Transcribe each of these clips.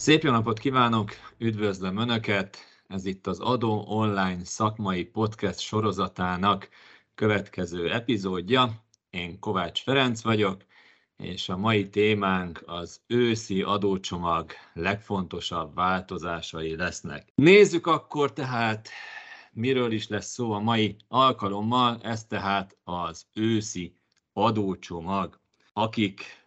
Szép jó napot kívánok, üdvözlöm Önöket! Ez itt az Adó Online szakmai podcast sorozatának következő epizódja. Én Kovács Ferenc vagyok, és a mai témánk az őszi adócsomag legfontosabb változásai lesznek. Nézzük akkor tehát, miről is lesz szó a mai alkalommal, ez tehát az őszi adócsomag. Akik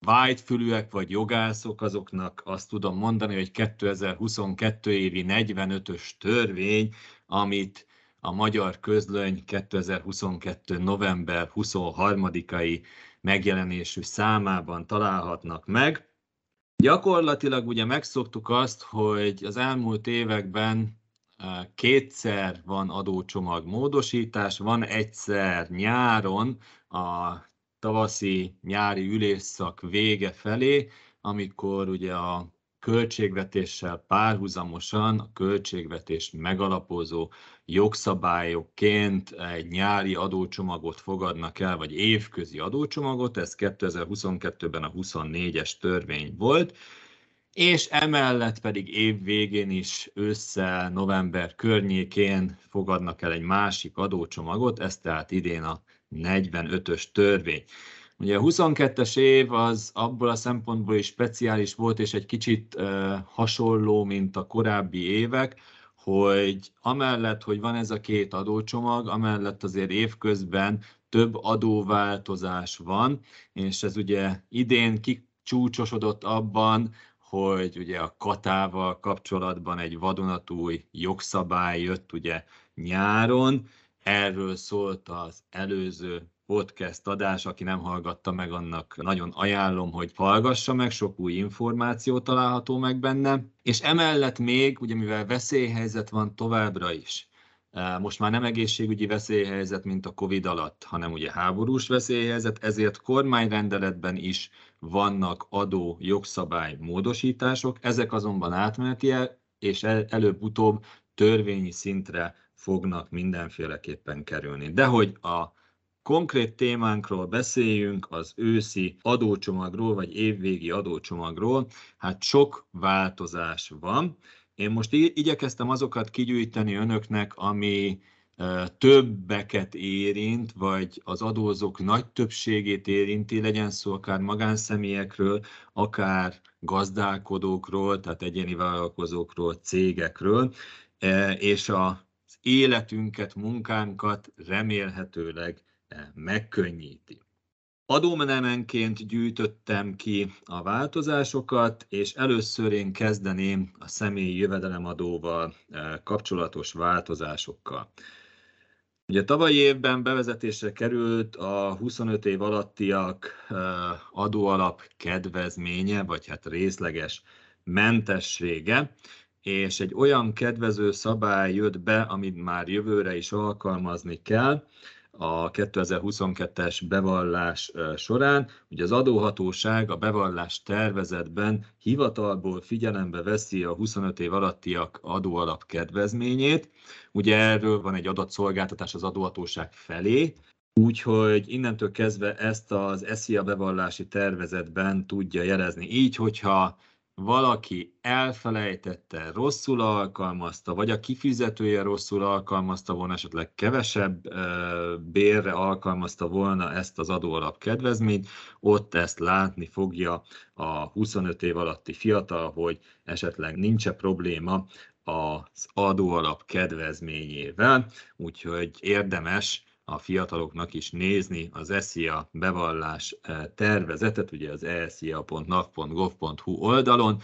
vágyfülűek vagy jogászok, azoknak azt tudom mondani, hogy 2022 évi 45-ös törvény, amit a magyar közlöny 2022. november 23-ai megjelenésű számában találhatnak meg. Gyakorlatilag ugye megszoktuk azt, hogy az elmúlt években eh, kétszer van adócsomag módosítás, van egyszer nyáron a tavaszi nyári ülésszak vége felé, amikor ugye a költségvetéssel párhuzamosan a költségvetés megalapozó jogszabályokként egy nyári adócsomagot fogadnak el, vagy évközi adócsomagot, ez 2022-ben a 24-es törvény volt, és emellett pedig év végén is össze november környékén fogadnak el egy másik adócsomagot, ez tehát idén a 45-ös törvény. Ugye a 22-es év az abból a szempontból is speciális volt, és egy kicsit hasonló, mint a korábbi évek, hogy amellett, hogy van ez a két adócsomag, amellett azért évközben több adóváltozás van, és ez ugye idén kicsúcsosodott abban, hogy ugye a katával kapcsolatban egy vadonatúj jogszabály jött ugye nyáron, Erről szólt az előző podcast adás, aki nem hallgatta meg, annak nagyon ajánlom, hogy hallgassa meg, sok új információ található meg benne. És emellett még, ugye mivel veszélyhelyzet van továbbra is, e, most már nem egészségügyi veszélyhelyzet, mint a Covid alatt, hanem ugye háborús veszélyhelyzet, ezért kormányrendeletben is vannak adó jogszabály módosítások, ezek azonban átmenetiek, és előbb-utóbb törvényi szintre fognak mindenféleképpen kerülni. De hogy a konkrét témánkról beszéljünk, az őszi adócsomagról, vagy évvégi adócsomagról, hát sok változás van. Én most igyekeztem azokat kigyűjteni önöknek, ami többeket érint, vagy az adózók nagy többségét érinti, legyen szó akár magánszemélyekről, akár gazdálkodókról, tehát egyéni vállalkozókról, cégekről, és a életünket, munkánkat remélhetőleg eh, megkönnyíti. Adómenemenként gyűjtöttem ki a változásokat, és először én kezdeném a személyi jövedelemadóval eh, kapcsolatos változásokkal. Ugye tavalyi évben bevezetésre került a 25 év alattiak eh, adóalap kedvezménye, vagy hát részleges mentessége, és egy olyan kedvező szabály jött be, amit már jövőre is alkalmazni kell, a 2022-es bevallás során. Ugye az adóhatóság a bevallás tervezetben hivatalból figyelembe veszi a 25 év alattiak adóalap kedvezményét. Ugye erről van egy adatszolgáltatás az adóhatóság felé, Úgyhogy innentől kezdve ezt az SZIA bevallási tervezetben tudja jelezni. Így, hogyha valaki elfelejtette, rosszul alkalmazta, vagy a kifizetője rosszul alkalmazta volna, esetleg kevesebb bérre alkalmazta volna ezt az adóalap kedvezményt, ott ezt látni fogja a 25 év alatti fiatal, hogy esetleg nincs-e probléma az adóalap kedvezményével, úgyhogy érdemes a fiataloknak is nézni az ESZIA bevallás eh, tervezetet, ugye az esia.nav.gov.hu oldalon,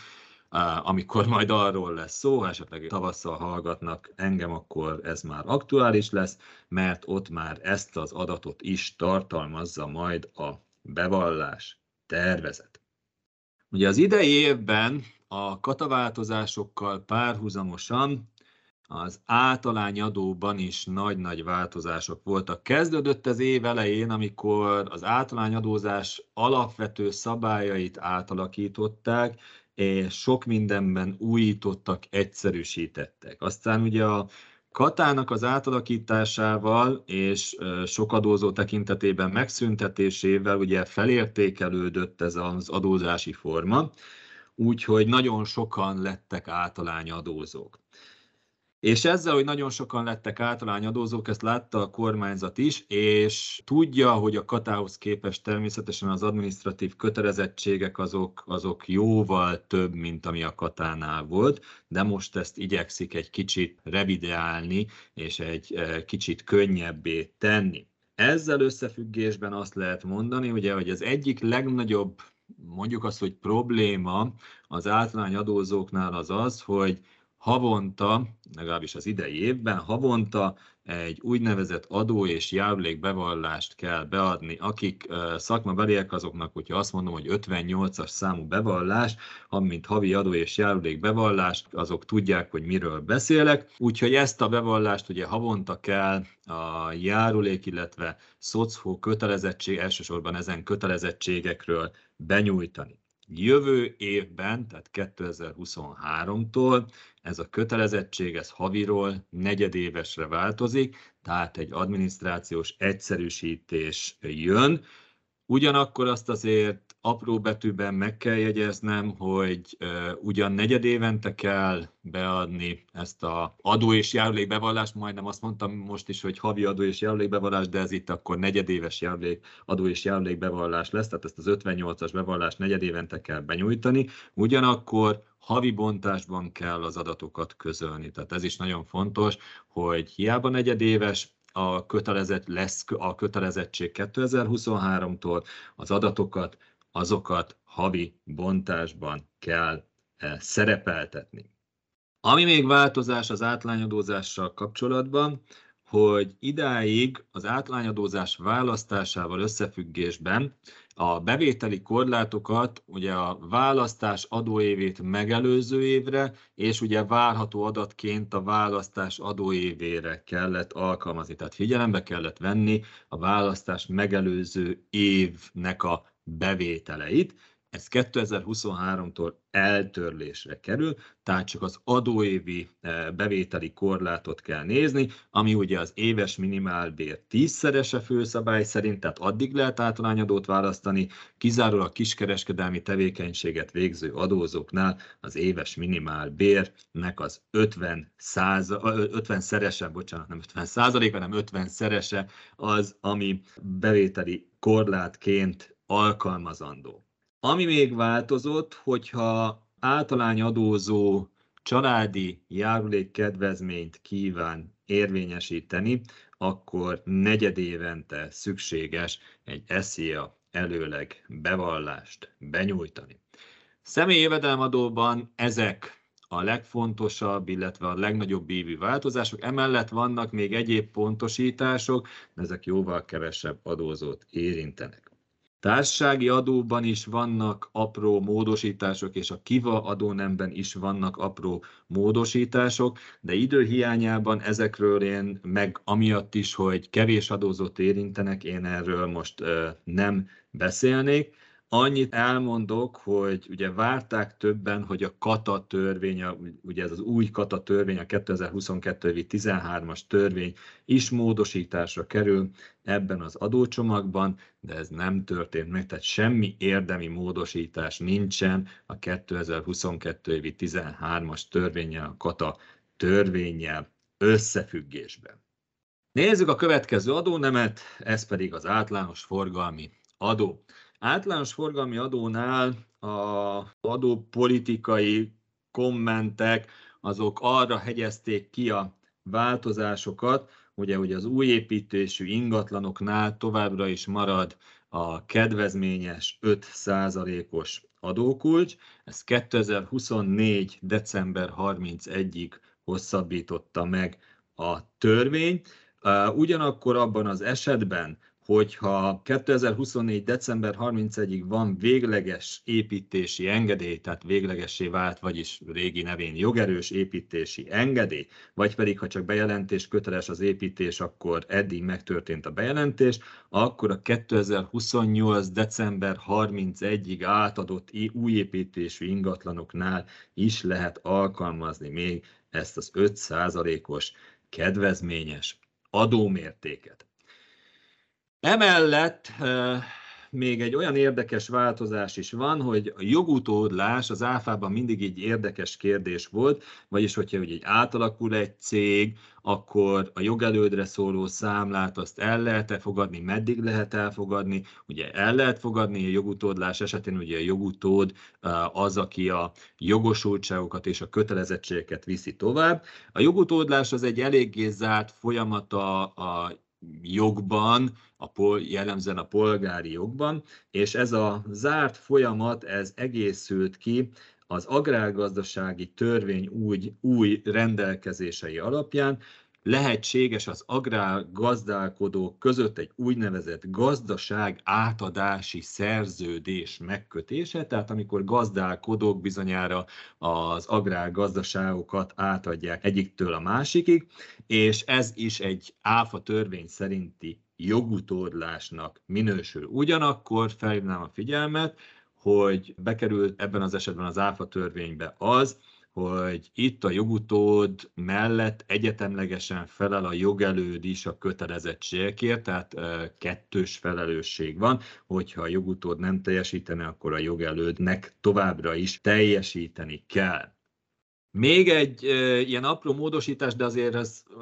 eh, amikor majd arról lesz szó, esetleg tavasszal hallgatnak engem, akkor ez már aktuális lesz, mert ott már ezt az adatot is tartalmazza majd a bevallás tervezet. Ugye az idei évben a kataváltozásokkal párhuzamosan az általányadóban is nagy-nagy változások voltak. Kezdődött az év elején, amikor az általányadózás alapvető szabályait átalakították, és sok mindenben újítottak, egyszerűsítettek. Aztán ugye a Katának az átalakításával és sok adózó tekintetében megszüntetésével ugye felértékelődött ez az adózási forma, úgyhogy nagyon sokan lettek általányadózók. És ezzel, hogy nagyon sokan lettek általányadózók, ezt látta a kormányzat is, és tudja, hogy a katához képest természetesen az administratív kötelezettségek azok, azok jóval több, mint ami a katánál volt, de most ezt igyekszik egy kicsit revideálni, és egy eh, kicsit könnyebbé tenni. Ezzel összefüggésben azt lehet mondani, ugye, hogy az egyik legnagyobb mondjuk azt, hogy probléma az általányadózóknál az az, hogy havonta, legalábbis az idei évben, havonta egy úgynevezett adó és járulék bevallást kell beadni. Akik szakmabeliek azoknak, hogyha azt mondom, hogy 58-as számú bevallás, mint havi adó és járulék bevallás, azok tudják, hogy miről beszélek. Úgyhogy ezt a bevallást ugye havonta kell a járulék, illetve szocfó kötelezettség, elsősorban ezen kötelezettségekről benyújtani. Jövő évben, tehát 2023-tól ez a kötelezettség, ez haviról negyedévesre változik, tehát egy adminisztrációs egyszerűsítés jön. Ugyanakkor azt azért apró betűben meg kell jegyeznem, hogy ugyan negyedévente kell beadni ezt a adó és járulékbevallást, majdnem azt mondtam most is, hogy havi adó és járulékbevallás, de ez itt akkor negyedéves járulék, adó és járulékbevallás lesz, tehát ezt az 58-as bevallást negyedévente kell benyújtani, ugyanakkor havi bontásban kell az adatokat közölni. Tehát ez is nagyon fontos, hogy hiába negyedéves, a kötelezett lesz a kötelezettség 2023-tól, az adatokat azokat havi bontásban kell eh, szerepeltetni. Ami még változás az átlányadózással kapcsolatban, hogy idáig az átlányadózás választásával összefüggésben a bevételi korlátokat ugye a választás adóévét megelőző évre, és ugye várható adatként a választás adóévére kellett alkalmazni. Tehát figyelembe kellett venni a választás megelőző évnek a bevételeit. Ez 2023-tól eltörlésre kerül, tehát csak az adóévi eh, bevételi korlátot kell nézni, ami ugye az éves minimálbér tízszerese főszabály szerint, tehát addig lehet általányadót választani, kizárólag kiskereskedelmi tevékenységet végző adózóknál az éves minimálbérnek az 50, száza, 50 szerese, bocsánat, nem 50 százaléka, hanem 50 szerese az, ami bevételi korlátként alkalmazandó. Ami még változott, hogyha általányadózó családi járulékkedvezményt kíván érvényesíteni, akkor negyedévente szükséges egy SZIA előleg bevallást benyújtani. Személyi jövedelemadóban ezek a legfontosabb, illetve a legnagyobb ívű változások. Emellett vannak még egyéb pontosítások, de ezek jóval kevesebb adózót érintenek. Társasági adóban is vannak apró módosítások, és a kiva adónemben is vannak apró módosítások, de időhiányában ezekről én meg amiatt is, hogy kevés adózót érintenek, én erről most nem beszélnék. Annyit elmondok, hogy ugye várták többen, hogy a kata törvény, ugye ez az új kata törvény, a 2022 13-as törvény is módosításra kerül ebben az adócsomagban, de ez nem történt meg, tehát semmi érdemi módosítás nincsen a 2022 13-as törvényel, a kata törvényel összefüggésben. Nézzük a következő adónemet, ez pedig az általános forgalmi adó. Általános forgalmi adónál a adópolitikai kommentek azok arra hegyezték ki a változásokat, ugye, hogy az új építésű ingatlanoknál továbbra is marad a kedvezményes 5%-os adókulcs. Ez 2024. december 31-ig hosszabbította meg a törvény. Ugyanakkor abban az esetben, hogyha 2024. december 31-ig van végleges építési engedély, tehát véglegessé vált, vagyis régi nevén jogerős építési engedély, vagy pedig ha csak bejelentés köteles az építés, akkor eddig megtörtént a bejelentés, akkor a 2028. december 31-ig átadott új építésű ingatlanoknál is lehet alkalmazni még ezt az 5%-os kedvezményes adómértéket. Emellett még egy olyan érdekes változás is van, hogy a jogutódlás az áfában mindig egy érdekes kérdés volt, vagyis hogyha hogy egy átalakul egy cég, akkor a jogelődre szóló számlát azt el lehet-e fogadni, meddig lehet elfogadni, ugye el lehet fogadni a jogutódlás esetén, ugye a jogutód az, aki a jogosultságokat és a kötelezettségeket viszi tovább. A jogutódlás az egy eléggé zárt folyamata a jogban, a pol, jellemzően a polgári jogban, és ez a zárt folyamat, ez egészült ki az agrárgazdasági törvény úgy, új rendelkezései alapján, lehetséges az agrárgazdálkodók között egy úgynevezett gazdaság átadási szerződés megkötése, tehát amikor gazdálkodók bizonyára az agrárgazdaságokat átadják egyiktől a másikig, és ez is egy áfa törvény szerinti jogutódlásnak minősül. Ugyanakkor felhívnám a figyelmet, hogy bekerült ebben az esetben az áfa törvénybe az, hogy itt a jogutód mellett egyetemlegesen felel a jogelőd is a kötelezettségekért, tehát kettős felelősség van, hogyha a jogutód nem teljesítene, akkor a jogelődnek továbbra is teljesíteni kell. Még egy e, ilyen apró módosítás, de azért ez e,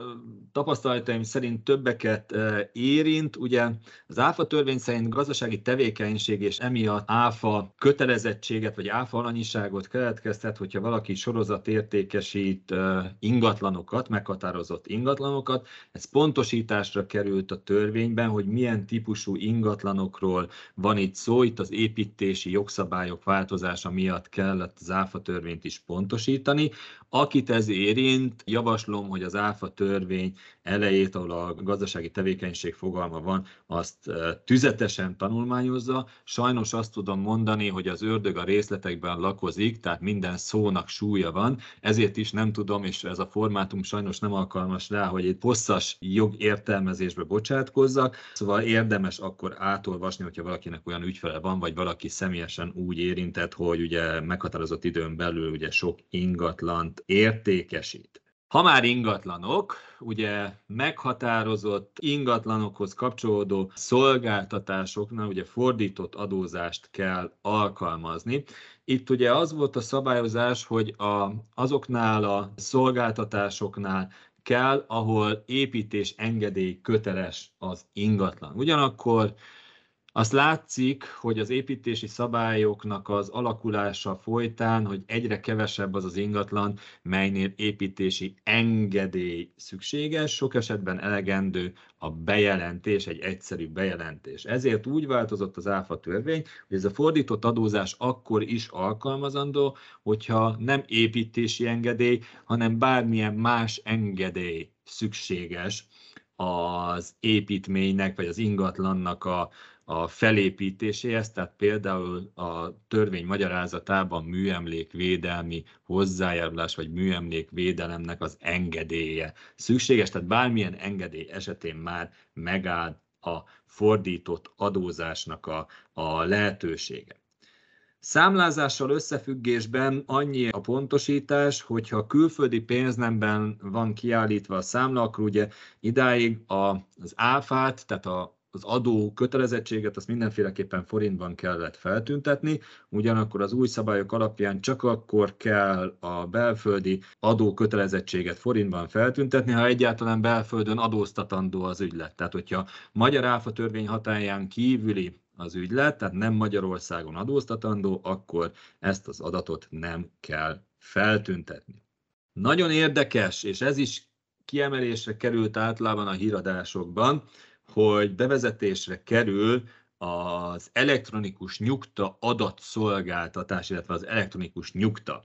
tapasztalataim szerint többeket e, érint. Ugye az ÁFA törvény szerint gazdasági tevékenység és emiatt ÁFA kötelezettséget vagy ÁFA alanyiságot keletkeztet, hogyha valaki sorozat értékesít ingatlanokat, meghatározott ingatlanokat. Ez pontosításra került a törvényben, hogy milyen típusú ingatlanokról van itt szó. Itt az építési jogszabályok változása miatt kellett az ÁFA törvényt is pontosítani. Akit ez érint, javaslom, hogy az ÁFA törvény elejét, ahol a gazdasági tevékenység fogalma van, azt tüzetesen tanulmányozza. Sajnos azt tudom mondani, hogy az ördög a részletekben lakozik, tehát minden szónak súlya van, ezért is nem tudom, és ez a formátum sajnos nem alkalmas rá, hogy egy hosszas jogértelmezésbe bocsátkozzak, szóval érdemes akkor átolvasni, hogyha valakinek olyan ügyfele van, vagy valaki személyesen úgy érintett, hogy ugye meghatározott időn belül ugye sok ingatlant értékesít. Ha már ingatlanok, ugye meghatározott ingatlanokhoz kapcsolódó szolgáltatásoknál ugye fordított adózást kell alkalmazni. Itt ugye az volt a szabályozás, hogy a, azoknál a szolgáltatásoknál kell, ahol építés engedély köteles az ingatlan. Ugyanakkor azt látszik, hogy az építési szabályoknak az alakulása folytán, hogy egyre kevesebb az az ingatlan, melynél építési engedély szükséges, sok esetben elegendő a bejelentés, egy egyszerű bejelentés. Ezért úgy változott az áfa törvény, hogy ez a fordított adózás akkor is alkalmazandó, hogyha nem építési engedély, hanem bármilyen más engedély szükséges az építménynek vagy az ingatlannak a, a felépítéséhez, tehát például a törvény magyarázatában műemlékvédelmi hozzájárulás vagy műemlékvédelemnek az engedélye szükséges, tehát bármilyen engedély esetén már megáll a fordított adózásnak a, a lehetősége. Számlázással összefüggésben annyi a pontosítás, hogyha külföldi pénznemben van kiállítva a számla, akkor ugye idáig az áfát, tehát a az adó kötelezettséget azt mindenféleképpen forintban kellett feltüntetni, ugyanakkor az új szabályok alapján csak akkor kell a belföldi adó kötelezettséget forintban feltüntetni, ha egyáltalán belföldön adóztatandó az ügylet. Tehát, hogyha magyar áfa törvény hatáján kívüli az ügylet, tehát nem Magyarországon adóztatandó, akkor ezt az adatot nem kell feltüntetni. Nagyon érdekes, és ez is kiemelésre került általában a híradásokban, hogy bevezetésre kerül az elektronikus nyugta adatszolgáltatás, illetve az elektronikus nyugta.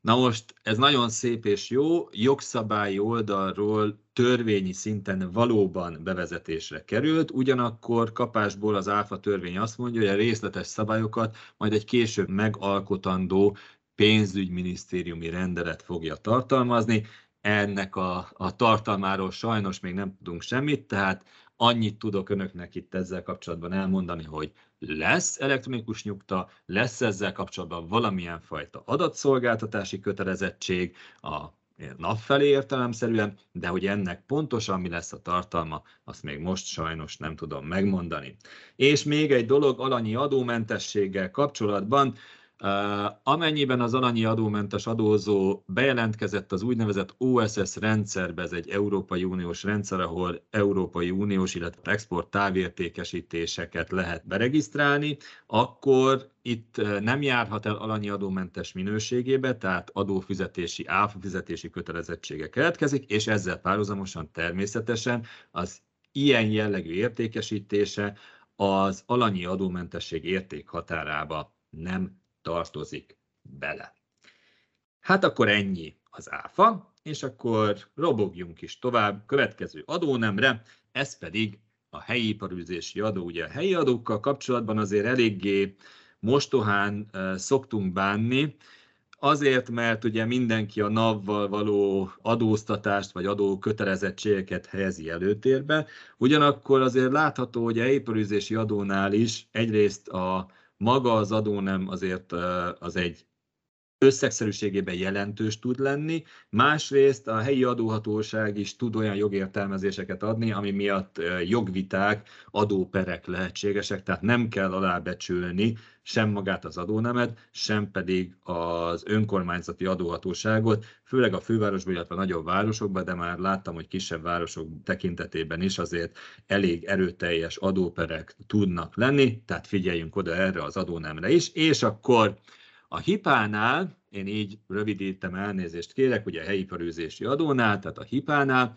Na most ez nagyon szép és jó, jogszabályi oldalról törvényi szinten valóban bevezetésre került, ugyanakkor kapásból az ÁFA törvény azt mondja, hogy a részletes szabályokat majd egy később megalkotandó pénzügyminisztériumi rendelet fogja tartalmazni. Ennek a, a tartalmáról sajnos még nem tudunk semmit, tehát Annyit tudok önöknek itt ezzel kapcsolatban elmondani, hogy lesz elektronikus nyugta, lesz ezzel kapcsolatban valamilyen fajta adatszolgáltatási kötelezettség a nap felé értelemszerűen, de hogy ennek pontosan mi lesz a tartalma, azt még most sajnos nem tudom megmondani. És még egy dolog alanyi adómentességgel kapcsolatban, Amennyiben az alanyi adómentes adózó bejelentkezett az úgynevezett OSS rendszerbe, ez egy Európai Uniós rendszer, ahol Európai Uniós, illetve export távértékesítéseket lehet beregisztrálni, akkor itt nem járhat el alanyi adómentes minőségébe, tehát adófizetési, áfafizetési kötelezettsége keletkezik, és ezzel párhuzamosan természetesen az ilyen jellegű értékesítése az alanyi adómentesség értékhatárába nem tartozik bele. Hát akkor ennyi az áfa, és akkor robogjunk is tovább következő adónemre, ez pedig a helyi iparűzési adó. Ugye a helyi adókkal kapcsolatban azért eléggé mostohán szoktunk bánni, Azért, mert ugye mindenki a NAV-val való adóztatást vagy adó kötelezettségeket helyezi előtérbe, ugyanakkor azért látható, hogy a épülőzési adónál is egyrészt a maga az adó nem azért az egy összegszerűségében jelentős tud lenni, másrészt a helyi adóhatóság is tud olyan jogértelmezéseket adni, ami miatt jogviták, adóperek lehetségesek, tehát nem kell alábecsülni sem magát az adónemet, sem pedig az önkormányzati adóhatóságot, főleg a fővárosban, illetve a nagyobb városokban, de már láttam, hogy kisebb városok tekintetében is azért elég erőteljes adóperek tudnak lenni, tehát figyeljünk oda erre az adónemre is, és akkor a hipánál, én így rövidítem, elnézést kérek, ugye a helyi perőzési adónál, tehát a hipánál,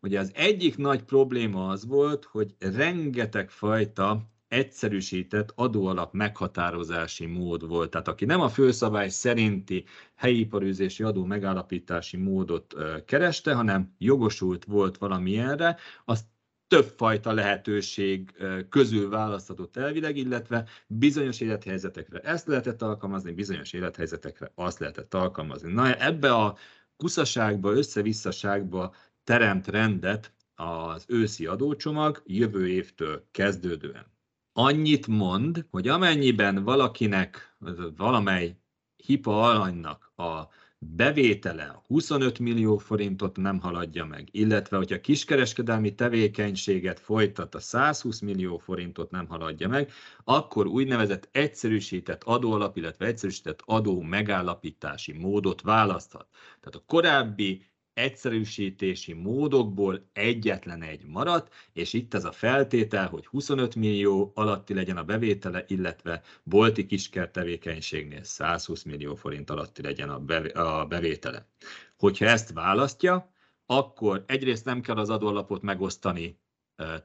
ugye az egyik nagy probléma az volt, hogy rengeteg fajta egyszerűsített adóalap meghatározási mód volt. Tehát aki nem a főszabály szerinti helyi iparűzési adó megállapítási módot kereste, hanem jogosult volt valamilyenre, azt többfajta lehetőség közül választhatott elvileg, illetve bizonyos élethelyzetekre ezt lehetett alkalmazni, bizonyos élethelyzetekre azt lehetett alkalmazni. Na ebbe a kuszaságba, összevisszaságba teremt rendet az őszi adócsomag jövő évtől kezdődően. Annyit mond, hogy amennyiben valakinek, valamely hipa alanynak a bevétele 25 millió forintot nem haladja meg, illetve hogyha kiskereskedelmi tevékenységet folytat a 120 millió forintot nem haladja meg, akkor úgynevezett egyszerűsített adóalap, illetve egyszerűsített adó megállapítási módot választhat. Tehát a korábbi egyszerűsítési módokból egyetlen egy maradt, és itt ez a feltétel, hogy 25 millió alatti legyen a bevétele, illetve bolti kiskert tevékenységnél 120 millió forint alatti legyen a bevétele. Hogyha ezt választja, akkor egyrészt nem kell az adóalapot megosztani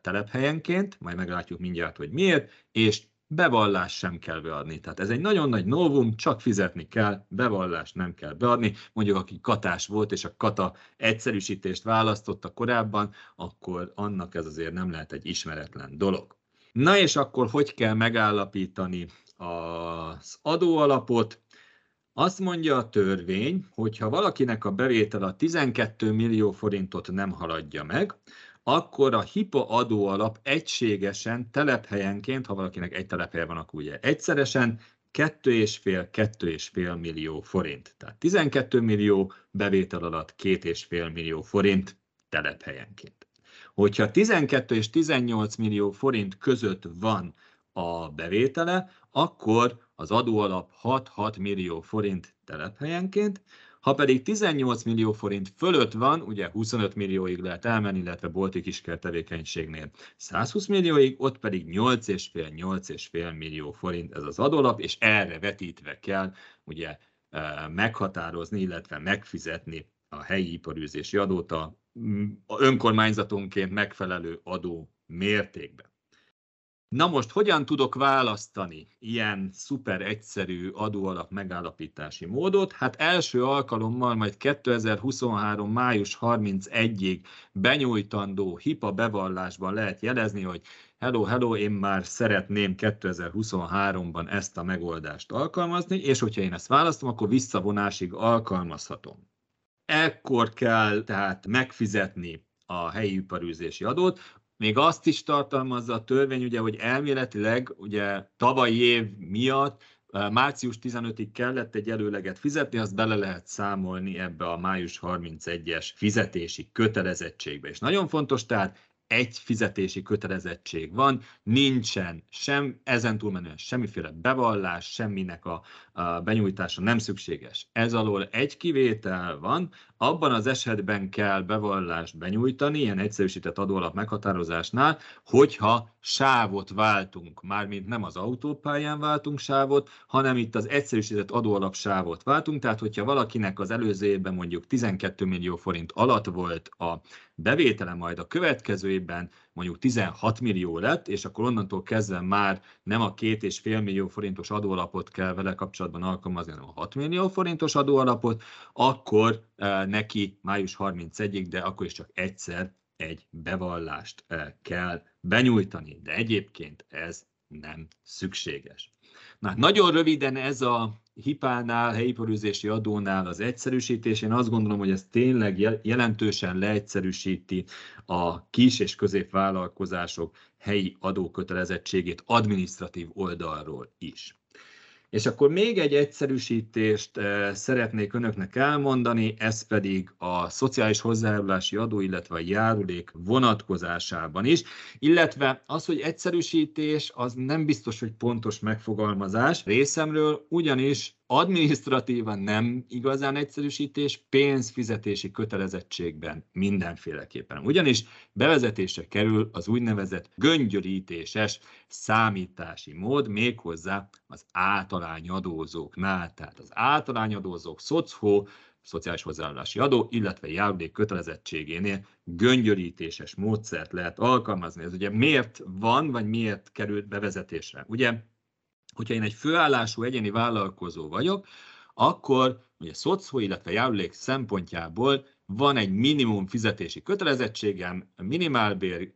telephelyenként, majd meglátjuk mindjárt, hogy miért, és bevallás sem kell beadni. Tehát ez egy nagyon nagy novum, csak fizetni kell, bevallást nem kell beadni. Mondjuk, aki katás volt, és a kata egyszerűsítést választotta korábban, akkor annak ez azért nem lehet egy ismeretlen dolog. Na és akkor hogy kell megállapítani az adóalapot? Azt mondja a törvény, hogy ha valakinek a bevétel a 12 millió forintot nem haladja meg, akkor a HIPA adóalap egységesen telephelyenként, ha valakinek egy telephelye van, akkor ugye egyszeresen 2,5-2,5 millió forint. Tehát 12 millió bevétel alatt 2,5 millió forint telephelyenként. Hogyha 12 és 18 millió forint között van a bevétele, akkor az adóalap 6-6 millió forint telephelyenként, ha pedig 18 millió forint fölött van, ugye 25 millióig lehet elmenni, illetve bolti kisker tevékenységnél 120 millióig, ott pedig 8,5-8,5 millió forint ez az adólap, és erre vetítve kell ugye e, meghatározni, illetve megfizetni a helyi iparűzési adót a önkormányzatonként megfelelő adó mértékben. Na most hogyan tudok választani ilyen szuper egyszerű adóalap megállapítási módot? Hát első alkalommal majd 2023. május 31-ig benyújtandó HIPA bevallásban lehet jelezni, hogy hello, hello, én már szeretném 2023-ban ezt a megoldást alkalmazni, és hogyha én ezt választom, akkor visszavonásig alkalmazhatom. Ekkor kell tehát megfizetni a helyi iparűzési adót, még azt is tartalmazza a törvény, ugye, hogy elméletileg ugye tavalyi év miatt március 15-ig kellett egy előleget fizetni, azt bele lehet számolni ebbe a május 31-es fizetési kötelezettségbe. És nagyon fontos, tehát egy fizetési kötelezettség van, nincsen sem ezen túlmenően semmiféle bevallás, semminek a, a benyújtása nem szükséges. Ez alól egy kivétel van, abban az esetben kell bevallást benyújtani, ilyen egyszerűsített adóalap meghatározásnál, hogyha sávot váltunk, mármint nem az autópályán váltunk sávot, hanem itt az egyszerűsített adóalap sávot váltunk, tehát hogyha valakinek az előző évben mondjuk 12 millió forint alatt volt a bevétele, majd a következő évben mondjuk 16 millió lett, és akkor onnantól kezdve már nem a két és fél millió forintos adóalapot kell vele kapcsolatban alkalmazni, hanem a 6 millió forintos adóalapot, akkor eh, neki május 31-ig, de akkor is csak egyszer egy bevallást eh, kell benyújtani, de egyébként ez nem szükséges. Na, nagyon röviden ez a hipánál, helyiparűzési adónál az egyszerűsítés. Én azt gondolom, hogy ez tényleg jelentősen leegyszerűsíti a kis és középvállalkozások helyi adókötelezettségét administratív oldalról is. És akkor még egy egyszerűsítést eh, szeretnék önöknek elmondani, ez pedig a szociális hozzájárulási adó, illetve a járulék vonatkozásában is, illetve az, hogy egyszerűsítés, az nem biztos, hogy pontos megfogalmazás részemről, ugyanis Administratívan nem igazán egyszerűsítés, pénzfizetési kötelezettségben mindenféleképpen. Ugyanis bevezetésre kerül az úgynevezett göngyörítéses számítási mód, méghozzá az általányadózóknál. Tehát az általányadózók szocó, szociális hozzáállási adó, illetve járulék kötelezettségénél göngyörítéses módszert lehet alkalmazni. Ez ugye miért van, vagy miért került bevezetésre? Ugye hogyha én egy főállású egyéni vállalkozó vagyok, akkor ugye szocó, illetve járulék szempontjából van egy minimum fizetési kötelezettségem, minimálbér,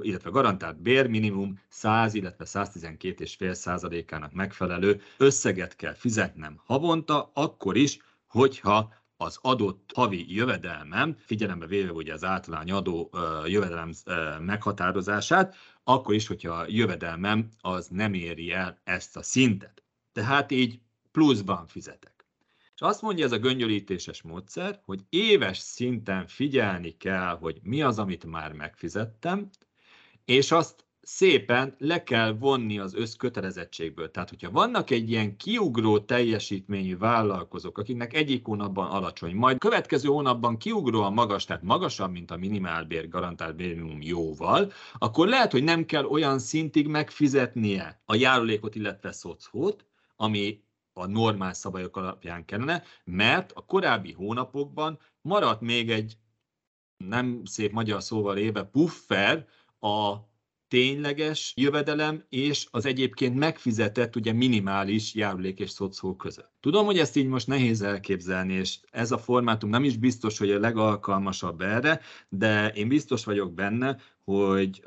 illetve garantált bér minimum 100, illetve 112,5 százalékának megfelelő összeget kell fizetnem havonta, akkor is, hogyha az adott havi jövedelmem, figyelembe véve ugye az általány adó jövedelem meghatározását, akkor is, hogyha a jövedelmem az nem éri el ezt a szintet. Tehát így pluszban fizetek. És azt mondja ez a göngyölítéses módszer, hogy éves szinten figyelni kell, hogy mi az, amit már megfizettem, és azt szépen le kell vonni az összkötelezettségből. Tehát, hogyha vannak egy ilyen kiugró teljesítményű vállalkozók, akiknek egyik hónapban alacsony, majd következő hónapban kiugróan magas, tehát magasabb, mint a minimálbér, garantált bérminimum jóval, akkor lehet, hogy nem kell olyan szintig megfizetnie a járulékot, illetve szocót, ami a normál szabályok alapján kellene, mert a korábbi hónapokban maradt még egy nem szép magyar szóval éve puffer a tényleges jövedelem és az egyébként megfizetett ugye minimális járulék és szocó között. Tudom, hogy ezt így most nehéz elképzelni, és ez a formátum nem is biztos, hogy a legalkalmasabb erre, de én biztos vagyok benne, hogy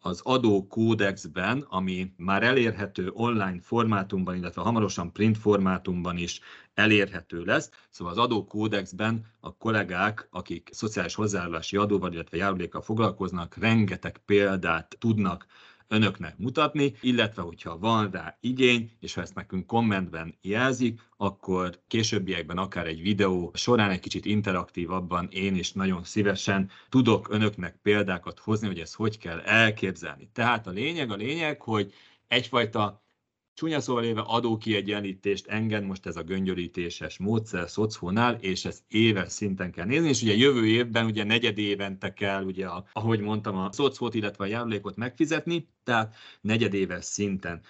az adókódexben, ami már elérhető online formátumban, illetve hamarosan print formátumban is elérhető lesz. Szóval az adókódexben a kollégák, akik szociális hozzájárulási adóval, illetve járulékkal foglalkoznak, rengeteg példát tudnak önöknek mutatni, illetve hogyha van rá igény, és ha ezt nekünk kommentben jelzik, akkor későbbiekben akár egy videó során egy kicsit interaktívabban én is nagyon szívesen tudok önöknek példákat hozni, hogy ezt hogy kell elképzelni. Tehát a lényeg, a lényeg, hogy egyfajta Csúnya szóval éve adókiegyenlítést enged most ez a göngyörítéses módszer szocónál, és ezt éves szinten kell nézni, és ugye jövő évben ugye negyed évente kell, ugye, a, ahogy mondtam, a szocót, illetve a járulékot megfizetni, tehát negyedéves szinten.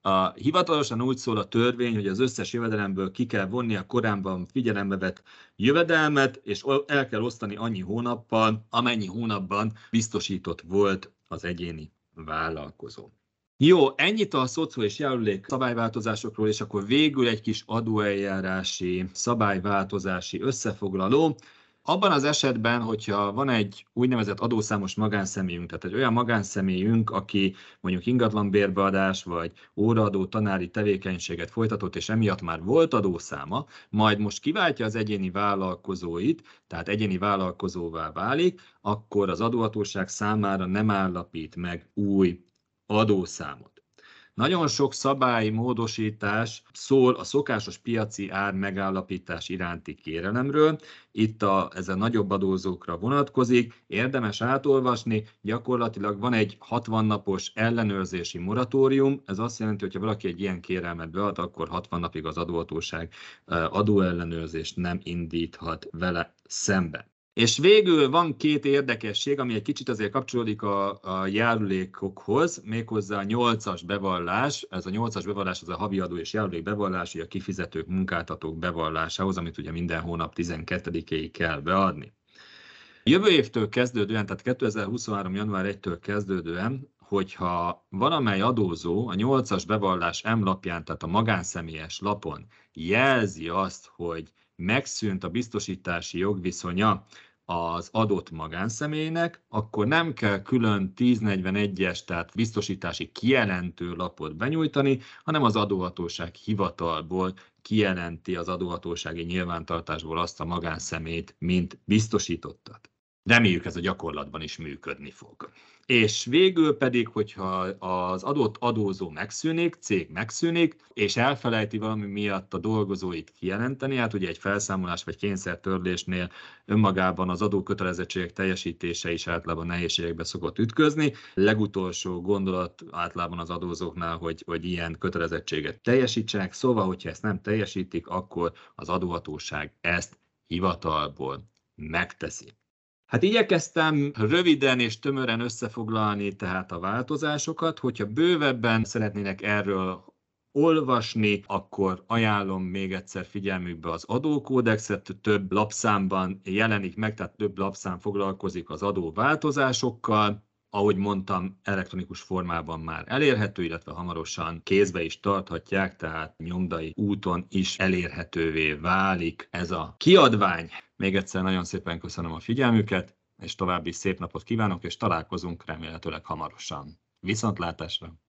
A, hivatalosan úgy szól a törvény, hogy az összes jövedelemből ki kell vonni a korábban figyelembe vett jövedelmet, és el kell osztani annyi hónappal, amennyi hónapban biztosított volt az egyéni vállalkozó. Jó, ennyit a szocó és járulék szabályváltozásokról, és akkor végül egy kis adóeljárási, szabályváltozási összefoglaló. Abban az esetben, hogyha van egy úgynevezett adószámos magánszemélyünk, tehát egy olyan magánszemélyünk, aki mondjuk ingatlanbérbeadás vagy óraadó tanári tevékenységet folytatott, és emiatt már volt adószáma, majd most kiváltja az egyéni vállalkozóit, tehát egyéni vállalkozóvá válik, akkor az adóhatóság számára nem állapít meg új adószámot. Nagyon sok szabályi módosítás szól a szokásos piaci ár megállapítás iránti kérelemről. Itt a, ez a nagyobb adózókra vonatkozik. Érdemes átolvasni. Gyakorlatilag van egy 60 napos ellenőrzési moratórium. Ez azt jelenti, hogy ha valaki egy ilyen kérelmet bead, akkor 60 napig az adóhatóság adóellenőrzést nem indíthat vele szembe. És végül van két érdekesség, ami egy kicsit azért kapcsolódik a, a járulékokhoz, méghozzá a nyolcas bevallás. Ez a nyolcas bevallás az a havi adó és járulék bevallás, a kifizetők, munkáltatók bevallásához, amit ugye minden hónap 12-éig kell beadni. Jövő évtől kezdődően, tehát 2023. január 1-től kezdődően, hogyha valamely adózó a 8-as bevallás M lapján, tehát a magánszemélyes lapon jelzi azt, hogy megszűnt a biztosítási jogviszonya az adott magánszemélynek, akkor nem kell külön 1041-es, tehát biztosítási kijelentő lapot benyújtani, hanem az adóhatóság hivatalból kijelenti az adóhatósági nyilvántartásból azt a magánszemélyt, mint biztosítottat. Reméljük ez a gyakorlatban is működni fog. És végül pedig, hogyha az adott adózó megszűnik, cég megszűnik, és elfelejti valami miatt a dolgozóit kijelenteni, hát ugye egy felszámolás vagy kényszertörlésnél önmagában az adókötelezettségek teljesítése is általában nehézségekbe szokott ütközni. Legutolsó gondolat általában az adózóknál, hogy, hogy ilyen kötelezettséget teljesítsenek, szóval, hogyha ezt nem teljesítik, akkor az adóhatóság ezt hivatalból megteszi. Hát igyekeztem röviden és tömören összefoglalni tehát a változásokat, hogyha bővebben szeretnének erről olvasni, akkor ajánlom még egyszer figyelmükbe az adókódexet, több lapszámban jelenik meg, tehát több lapszám foglalkozik az adóváltozásokkal, ahogy mondtam, elektronikus formában már elérhető, illetve hamarosan kézbe is tarthatják, tehát nyomdai úton is elérhetővé válik ez a kiadvány. Még egyszer nagyon szépen köszönöm a figyelmüket, és további szép napot kívánok, és találkozunk remélhetőleg hamarosan. Viszontlátásra!